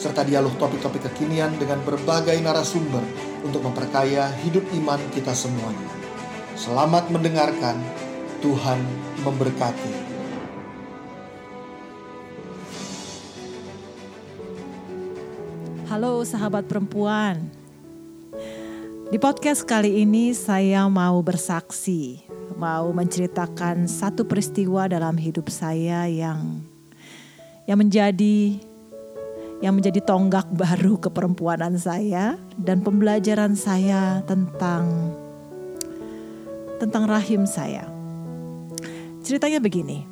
serta dialog topik-topik kekinian dengan berbagai narasumber untuk memperkaya hidup iman kita semuanya. Selamat mendengarkan, Tuhan memberkati. Halo sahabat perempuan. Di podcast kali ini saya mau bersaksi, mau menceritakan satu peristiwa dalam hidup saya yang yang menjadi yang menjadi tonggak baru keperempuanan saya dan pembelajaran saya tentang tentang rahim saya. Ceritanya begini.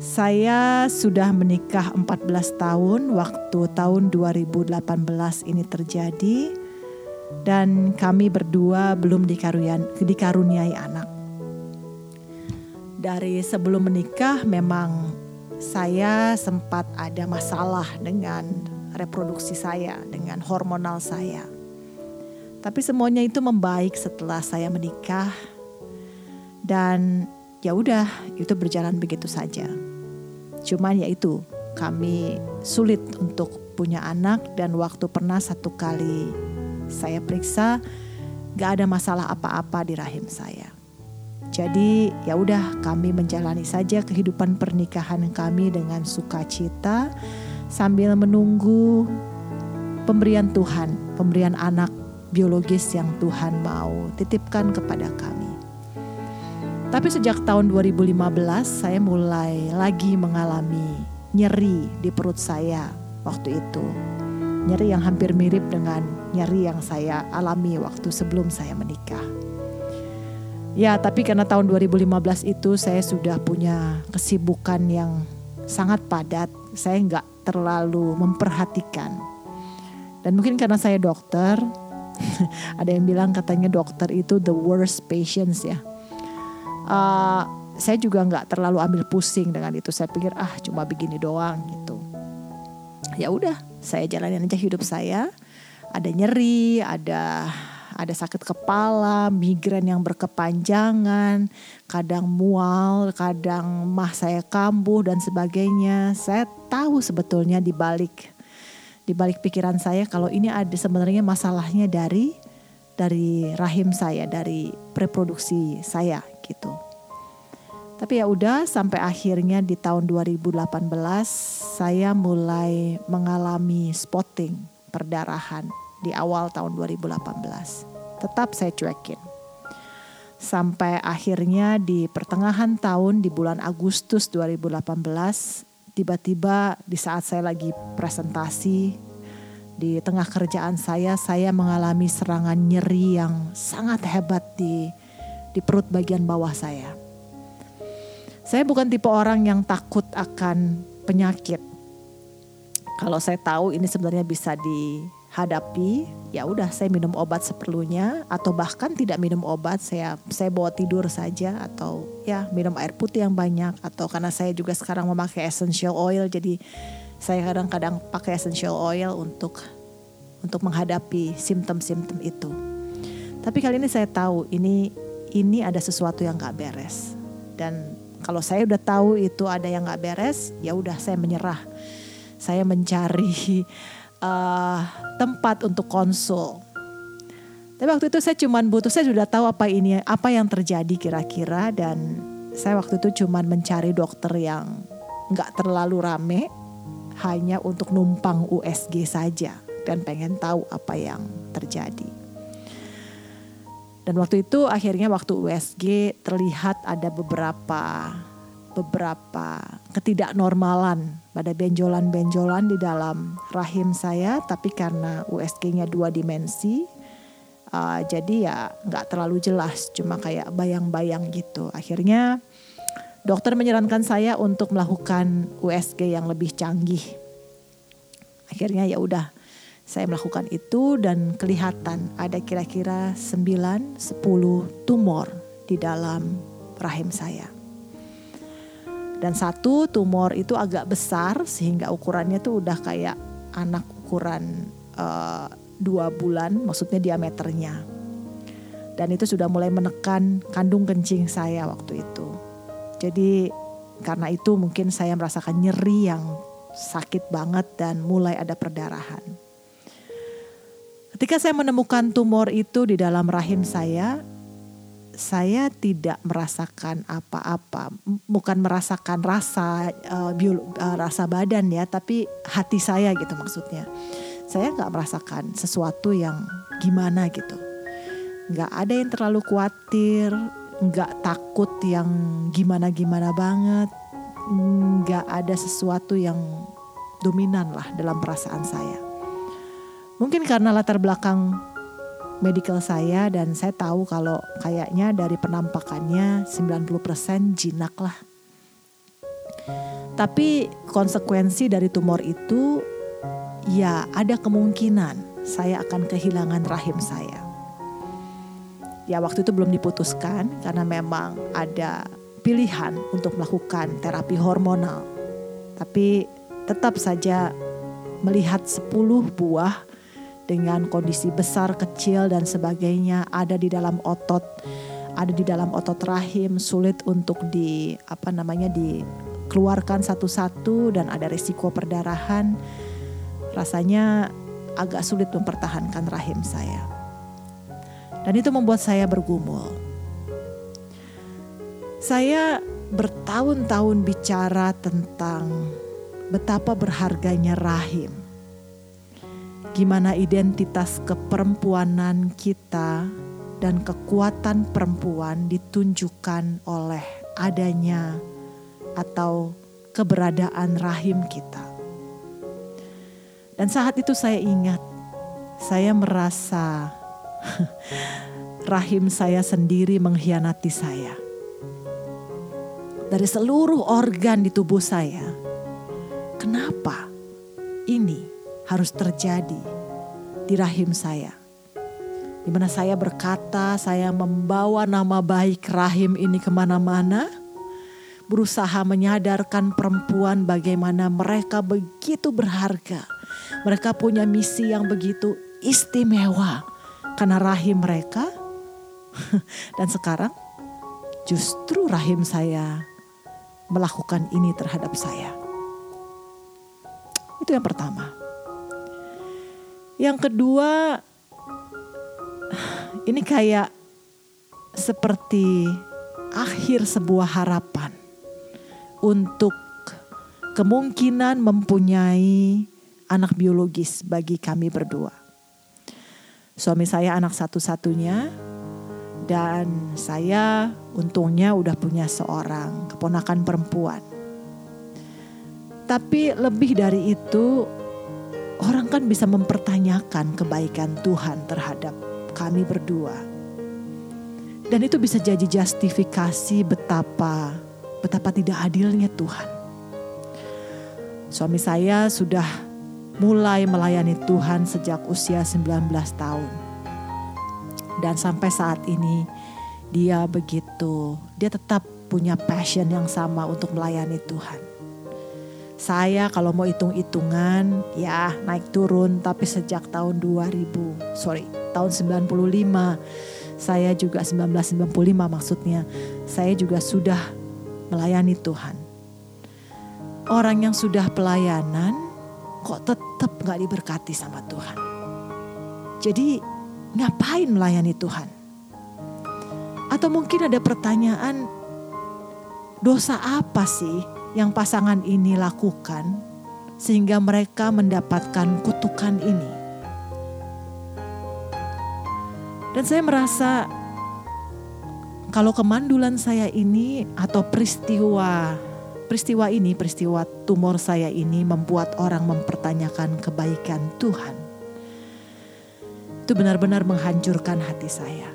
Saya sudah menikah 14 tahun waktu tahun 2018 ini terjadi dan kami berdua belum dikaruniai anak. Dari sebelum menikah memang saya sempat ada masalah dengan reproduksi saya, dengan hormonal saya. Tapi semuanya itu membaik setelah saya menikah dan ya udah itu berjalan begitu saja. Cuman ya itu kami sulit untuk punya anak dan waktu pernah satu kali saya periksa gak ada masalah apa-apa di rahim saya. Jadi ya udah kami menjalani saja kehidupan pernikahan kami dengan sukacita sambil menunggu pemberian Tuhan, pemberian anak biologis yang Tuhan mau titipkan kepada kami. Tapi sejak tahun 2015 saya mulai lagi mengalami nyeri di perut saya waktu itu. Nyeri yang hampir mirip dengan nyeri yang saya alami waktu sebelum saya menikah. Ya, tapi karena tahun 2015 itu saya sudah punya kesibukan yang sangat padat, saya nggak terlalu memperhatikan. Dan mungkin karena saya dokter, ada yang bilang katanya dokter itu the worst patients ya. Uh, saya juga nggak terlalu ambil pusing dengan itu. Saya pikir ah cuma begini doang gitu. Ya udah, saya jalanin aja hidup saya. Ada nyeri, ada ada sakit kepala, migrain yang berkepanjangan, kadang mual, kadang mah saya kambuh dan sebagainya. Saya tahu sebetulnya di balik di balik pikiran saya kalau ini ada sebenarnya masalahnya dari dari rahim saya, dari reproduksi saya gitu. Tapi ya udah sampai akhirnya di tahun 2018 saya mulai mengalami spotting perdarahan di awal tahun 2018 tetap saya cuekin. Sampai akhirnya di pertengahan tahun di bulan Agustus 2018 tiba-tiba di saat saya lagi presentasi di tengah kerjaan saya saya mengalami serangan nyeri yang sangat hebat di di perut bagian bawah saya. Saya bukan tipe orang yang takut akan penyakit. Kalau saya tahu ini sebenarnya bisa di hadapi ya udah saya minum obat seperlunya atau bahkan tidak minum obat saya saya bawa tidur saja atau ya minum air putih yang banyak atau karena saya juga sekarang memakai essential oil jadi saya kadang-kadang pakai essential oil untuk untuk menghadapi simptom-simptom itu. Tapi kali ini saya tahu ini ini ada sesuatu yang gak beres. Dan kalau saya udah tahu itu ada yang gak beres ya udah saya menyerah. Saya mencari uh, tempat untuk konsul. Tapi waktu itu saya cuma butuh, saya sudah tahu apa ini, apa yang terjadi kira-kira dan saya waktu itu cuma mencari dokter yang nggak terlalu rame, hanya untuk numpang USG saja dan pengen tahu apa yang terjadi. Dan waktu itu akhirnya waktu USG terlihat ada beberapa beberapa ketidaknormalan pada benjolan-benjolan di dalam rahim saya, tapi karena USG-nya dua dimensi, uh, jadi ya nggak terlalu jelas, cuma kayak bayang-bayang gitu. Akhirnya dokter menyarankan saya untuk melakukan USG yang lebih canggih. Akhirnya ya udah, Saya melakukan itu dan kelihatan ada kira-kira 9-10 tumor di dalam rahim saya. Dan satu tumor itu agak besar sehingga ukurannya tuh udah kayak anak ukuran uh, dua bulan, maksudnya diameternya. Dan itu sudah mulai menekan kandung kencing saya waktu itu. Jadi karena itu mungkin saya merasakan nyeri yang sakit banget dan mulai ada perdarahan. Ketika saya menemukan tumor itu di dalam rahim saya, saya tidak merasakan apa-apa, bukan merasakan rasa uh, biolo, uh, rasa badan ya, tapi hati saya gitu maksudnya. Saya nggak merasakan sesuatu yang gimana gitu, nggak ada yang terlalu khawatir, nggak takut yang gimana-gimana banget, nggak ada sesuatu yang dominan lah dalam perasaan saya. Mungkin karena latar belakang medical saya dan saya tahu kalau kayaknya dari penampakannya 90% jinak lah. Tapi konsekuensi dari tumor itu ya ada kemungkinan saya akan kehilangan rahim saya. Ya waktu itu belum diputuskan karena memang ada pilihan untuk melakukan terapi hormonal. Tapi tetap saja melihat 10 buah dengan kondisi besar, kecil dan sebagainya ada di dalam otot, ada di dalam otot rahim, sulit untuk di apa namanya dikeluarkan satu-satu dan ada risiko perdarahan. Rasanya agak sulit mempertahankan rahim saya. Dan itu membuat saya bergumul. Saya bertahun-tahun bicara tentang betapa berharganya rahim gimana identitas keperempuanan kita dan kekuatan perempuan ditunjukkan oleh adanya atau keberadaan rahim kita. Dan saat itu saya ingat, saya merasa rahim saya sendiri mengkhianati saya. Dari seluruh organ di tubuh saya, kenapa ini harus terjadi di rahim saya. Di mana saya berkata saya membawa nama baik rahim ini ke mana-mana. Berusaha menyadarkan perempuan bagaimana mereka begitu berharga. Mereka punya misi yang begitu istimewa. Karena rahim mereka. Dan sekarang justru rahim saya melakukan ini terhadap saya. Itu yang pertama. Yang kedua, ini kayak seperti akhir sebuah harapan untuk kemungkinan mempunyai anak biologis bagi kami berdua. Suami saya anak satu-satunya dan saya untungnya udah punya seorang keponakan perempuan. Tapi lebih dari itu Orang kan bisa mempertanyakan kebaikan Tuhan terhadap kami berdua. Dan itu bisa jadi justifikasi betapa betapa tidak adilnya Tuhan. Suami saya sudah mulai melayani Tuhan sejak usia 19 tahun. Dan sampai saat ini dia begitu, dia tetap punya passion yang sama untuk melayani Tuhan. Saya kalau mau hitung-hitungan ya naik turun tapi sejak tahun 2000, sorry tahun 95 saya juga 1995 maksudnya saya juga sudah melayani Tuhan. Orang yang sudah pelayanan kok tetap gak diberkati sama Tuhan. Jadi ngapain melayani Tuhan? Atau mungkin ada pertanyaan dosa apa sih yang pasangan ini lakukan sehingga mereka mendapatkan kutukan ini. Dan saya merasa kalau kemandulan saya ini atau peristiwa peristiwa ini, peristiwa tumor saya ini membuat orang mempertanyakan kebaikan Tuhan. Itu benar-benar menghancurkan hati saya.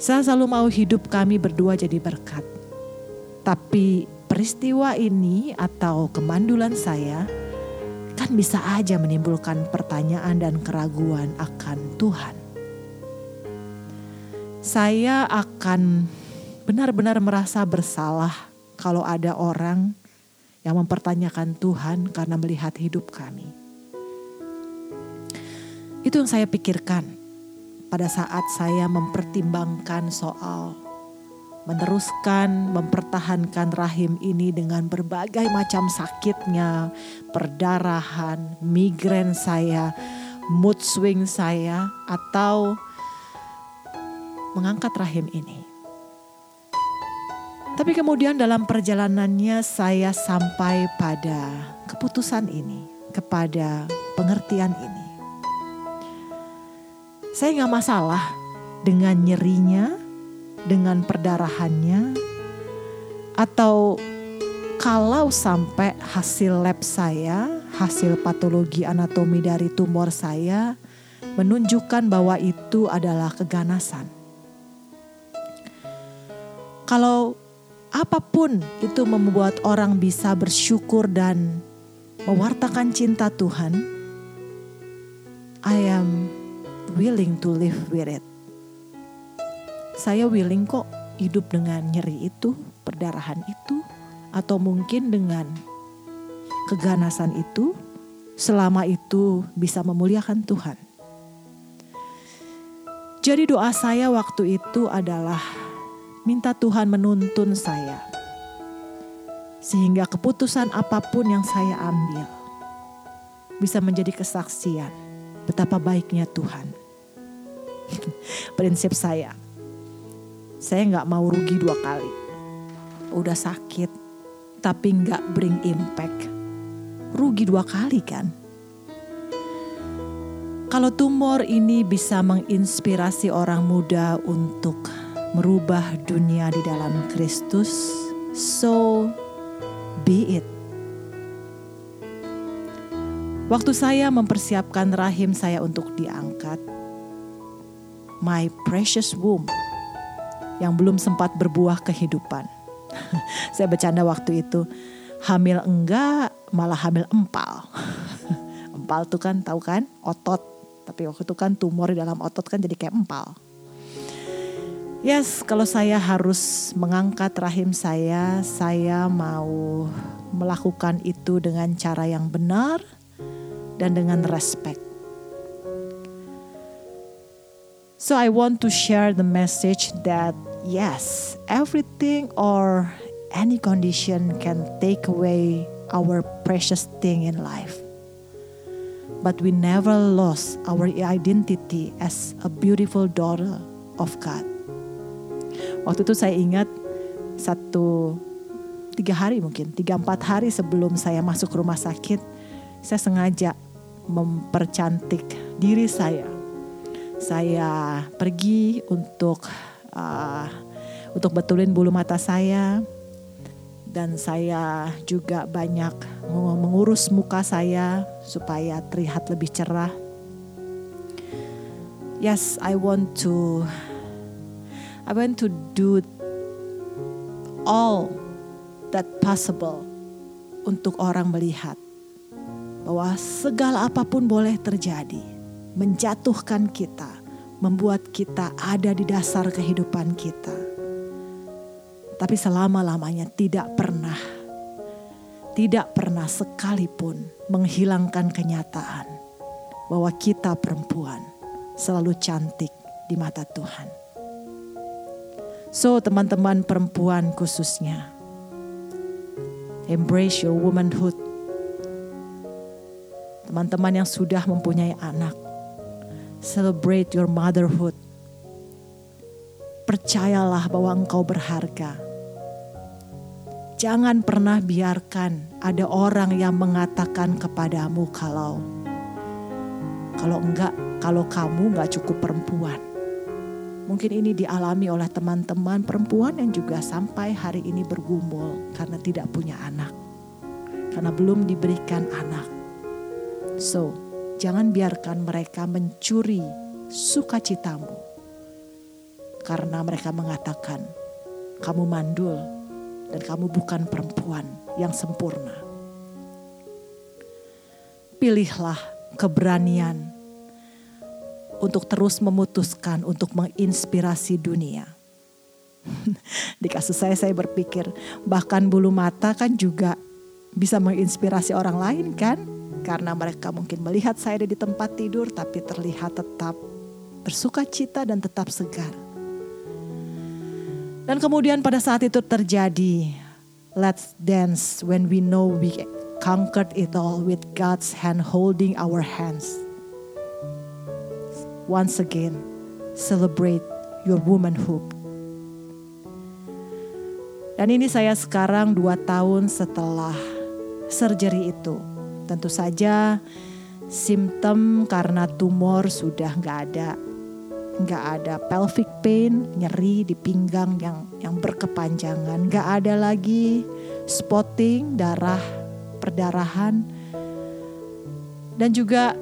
Saya selalu mau hidup kami berdua jadi berkat. Tapi peristiwa ini atau kemandulan saya kan bisa aja menimbulkan pertanyaan dan keraguan akan Tuhan. Saya akan benar-benar merasa bersalah kalau ada orang yang mempertanyakan Tuhan karena melihat hidup kami. Itu yang saya pikirkan pada saat saya mempertimbangkan soal meneruskan mempertahankan rahim ini dengan berbagai macam sakitnya, perdarahan, migrain saya, mood swing saya, atau mengangkat rahim ini. Tapi kemudian dalam perjalanannya saya sampai pada keputusan ini, kepada pengertian ini. Saya nggak masalah dengan nyerinya, dengan perdarahannya atau kalau sampai hasil lab saya, hasil patologi anatomi dari tumor saya menunjukkan bahwa itu adalah keganasan. Kalau apa pun itu membuat orang bisa bersyukur dan mewartakan cinta Tuhan, I am willing to live with it saya willing kok hidup dengan nyeri itu, perdarahan itu, atau mungkin dengan keganasan itu, selama itu bisa memuliakan Tuhan. Jadi doa saya waktu itu adalah minta Tuhan menuntun saya. Sehingga keputusan apa pun yang saya ambil bisa menjadi kesaksian betapa baiknya Tuhan. Prinsip saya, saya nggak mau rugi dua kali. Udah sakit, tapi nggak bring impact. Rugi dua kali kan? Kalau tumor ini bisa menginspirasi orang muda untuk merubah dunia di dalam Kristus, so be it. Waktu saya mempersiapkan rahim saya untuk diangkat, my precious womb yang belum sempat berbuah kehidupan. Saya bercanda waktu itu, hamil enggak malah hamil empal. empal tuh kan tahu kan otot, tapi waktu itu kan tumor di dalam otot kan jadi kayak empal. Yes, kalau saya harus mengangkat rahim saya, saya mau melakukan itu dengan cara yang benar dan dengan respect. So I want to share the message that yes, everything or any condition can take away our precious thing in life. But we never lost our identity as a beautiful daughter of God. Waktu itu saya ingat satu tiga hari mungkin tiga empat hari sebelum saya masuk rumah sakit, saya sengaja mempercantik diri saya. Saya pergi untuk uh, untuk betulin bulu mata saya dan saya juga banyak mengurus muka saya supaya terlihat lebih cerah. Yes, I want to I want to do all that possible untuk orang melihat bahwa segala apa pun boleh terjadi, menjatuhkan kita, membuat kita ada di dasar kehidupan kita. Tapi selama-lamanya tidak pernah, tidak pernah sekalipun menghilangkan kenyataan bahwa kita perempuan selalu cantik di mata Tuhan. So teman-teman perempuan khususnya, embrace your womanhood. Teman-teman yang sudah mempunyai anak, Celebrate your motherhood. Percayalah bahwa engkau berharga. Jangan pernah biarkan ada orang yang mengatakan kepadamu kalau kalau enggak, kalau kamu enggak cukup perempuan. Mungkin ini dialami oleh teman-teman perempuan yang juga sampai hari ini bergumul karena tidak punya anak. Karena belum diberikan anak. So, Jangan biarkan mereka mencuri sukacitamu. Karena mereka mengatakan, kamu mandul dan kamu bukan perempuan yang sempurna. pilihlah keberanian untuk terus memutuskan untuk menginspirasi dunia. Di kasus saya saya berpikir bahkan bulu mata kan juga bisa menginspirasi orang lain kan? Karena mereka mungkin melihat saya di tempat tidur tapi terlihat tetap bersuka cita dan tetap segar. Dan kemudian pada saat itu terjadi, let's dance when we know we conquered it all with God's hand holding our hands. Once again, celebrate your womanhood. Dan ini saya sekarang dua tahun setelah surgery itu. Tentu saja simptom karena tumor sudah nggak ada. Nggak ada pelvic pain, nyeri di pinggang yang yang berkepanjangan. Nggak ada lagi spotting, darah perdarahan, dan juga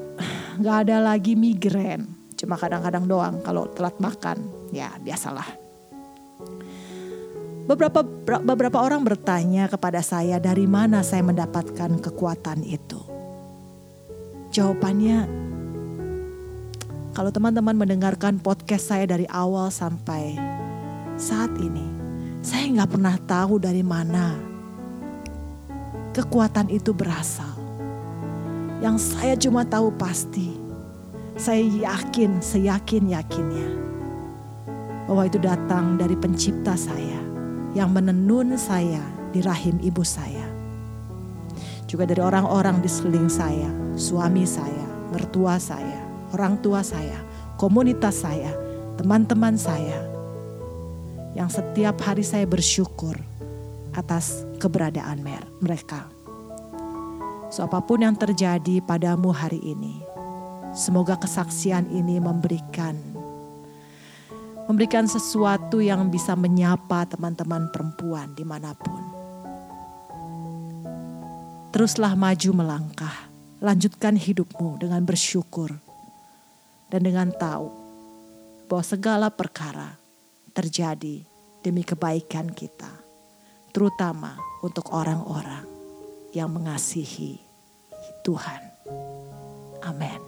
nggak ada lagi migrain. Cuma kadang-kadang doang kalau telat makan, ya biasalah. Beberapa beberapa orang bertanya kepada saya dari mana saya mendapatkan kekuatan itu. Jawabannya kalau teman-teman mendengarkan podcast saya dari awal sampai saat ini, saya nggak pernah tahu dari mana kekuatan itu berasal. Yang saya cuma tahu pasti, saya yakin, seyakin-yakinnya bahwa itu datang dari pencipta saya yang menenun saya di rahim ibu saya. Juga dari orang-orang di sekeliling saya, suami saya, mertua saya, orang tua saya, komunitas saya, teman-teman saya. Yang setiap hari saya bersyukur atas keberadaan mereka. So apa pun yang terjadi padamu hari ini, semoga kesaksian ini memberikan memberikan sesuatu yang bisa menyapa teman-teman perempuan di mana pun. Teruslah maju melangkah, lanjutkan hidupmu dengan bersyukur dan dengan tahu bahwa segala perkara terjadi demi kebaikan kita terutama untuk orang-orang yang mengasihi Tuhan. Amin.